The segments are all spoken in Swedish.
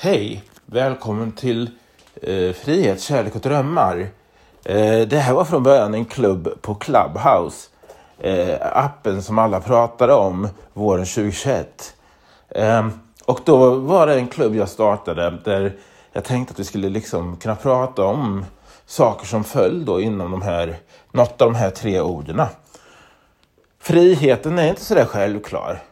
Hej! Välkommen till eh, Frihet, kärlek och drömmar. Eh, det här var från början en klubb på Clubhouse. Eh, appen som alla pratade om våren 2021. Eh, och då var det en klubb jag startade där jag tänkte att vi skulle liksom kunna prata om saker som föll då inom de här, något av de här tre orden. Friheten är inte så där självklar.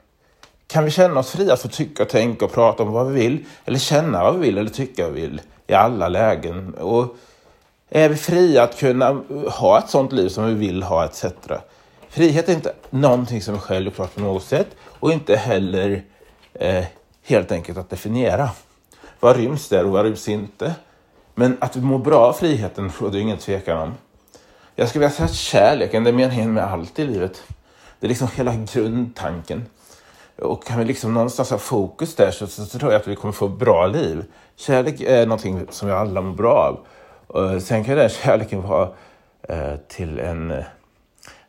Kan vi känna oss fria att tycka, tänka och prata om vad vi vill? Eller känna vad vi vill eller tycka vad vi vill i alla lägen? Och är vi fria att kunna ha ett sånt liv som vi vill ha etc. Frihet är inte någonting som är självklart på något sätt och inte heller eh, helt enkelt att definiera. Vad ryms där och vad ryms inte? Men att vi mår bra av friheten råder ingen tvekan om. Jag skulle vilja säga att kärleken är meningen med allt i livet. Det är liksom hela grundtanken. Och kan vi liksom någonstans ha fokus där så, så, så tror jag att vi kommer få bra liv. Kärlek är någonting som vi alla mår bra av. Och sen kan den kärleken vara eh, till en eh,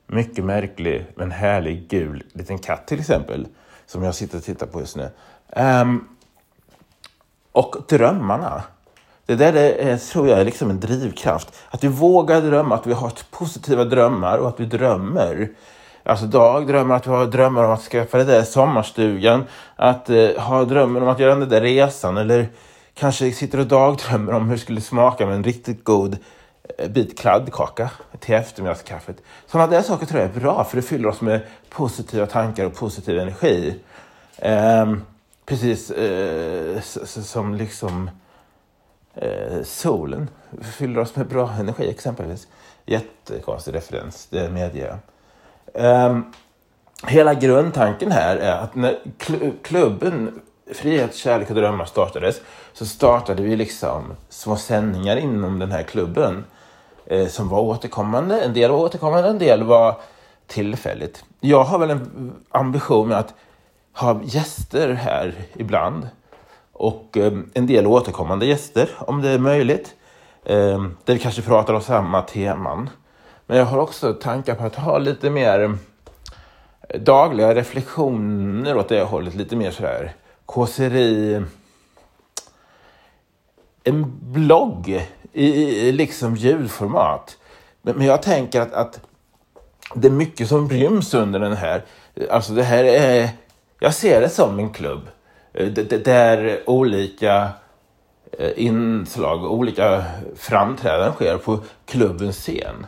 mycket märklig men härlig gul liten katt till exempel. Som jag sitter och tittar på just nu. Um, och drömmarna. Det där är, eh, tror jag är liksom en drivkraft. Att vi vågar drömma, att vi har positiva drömmar och att vi drömmer. Alltså dagdrömmar, att vi har drömmar om att skaffa den där sommarstugan. Att eh, ha drömmen om att göra den där resan. Eller kanske sitter och dagdrömmer om hur det skulle smaka med en riktigt god eh, bit kladdkaka till eftermiddagskaffet. Sådana där saker tror jag är bra för det fyller oss med positiva tankar och positiv energi. Eh, precis eh, som liksom eh, solen fyller oss med bra energi exempelvis. Jättekonstig referens, det medger jag. Um, hela grundtanken här är att när klubben Frihet, kärlek och drömmar startades så startade vi liksom små sändningar inom den här klubben eh, som var återkommande. En del var återkommande, en del var tillfälligt. Jag har väl en ambition med att ha gäster här ibland och eh, en del återkommande gäster om det är möjligt. Eh, där vi kanske pratar om samma teman. Men jag har också tankar på att ha lite mer eh, dagliga reflektioner åt det hållet. Lite mer sådär kåseri. En blogg i, i liksom ljudformat. Men, men jag tänker att, att det är mycket som ryms under den här. Alltså det här är, jag ser det som en klubb. Eh, där olika eh, inslag, olika framträdanden sker på klubbens scen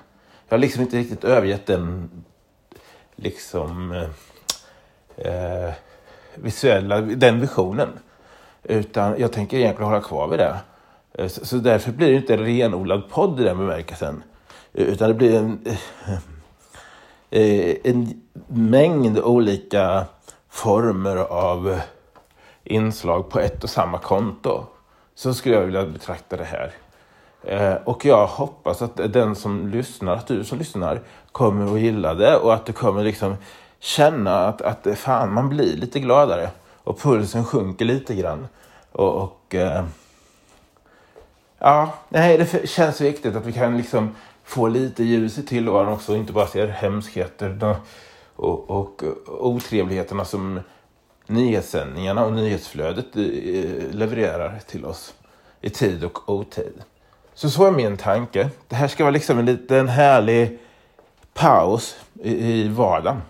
jag har liksom inte riktigt övergett den liksom eh, eh, visuella, den visionen. Utan jag tänker egentligen hålla kvar vid det. Eh, så, så därför blir det inte en renodlad podd i den bemärkelsen. Utan det blir en, eh, en mängd olika former av inslag på ett och samma konto. Så skulle jag vilja betrakta det här. Eh, och jag hoppas att den som lyssnar, att du som lyssnar, kommer att gilla det och att du kommer liksom känna att, att fan, man blir lite gladare och pulsen sjunker lite grann. Och, och eh, ja, nej, det känns viktigt att vi kan liksom få lite ljus i tillvaron också och inte bara se hemskheter och, och, och otrevligheterna som nyhetssändningarna och nyhetsflödet eh, levererar till oss i tid och otid. Så så är min tanke. Det här ska vara liksom en liten härlig paus i, i vardagen.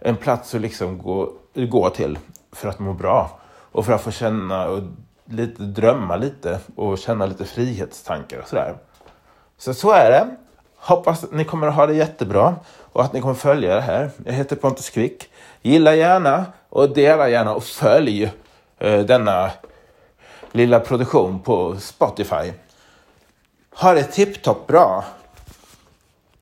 En plats att liksom gå, gå till för att må bra. Och för att få känna och lite drömma lite och känna lite frihetstankar och sådär. Så så är det. Hoppas att ni kommer att ha det jättebra och att ni kommer följa det här. Jag heter Pontus Quick. Gilla gärna och dela gärna och följ eh, denna lilla produktion på Spotify. Ha det tipptopp bra!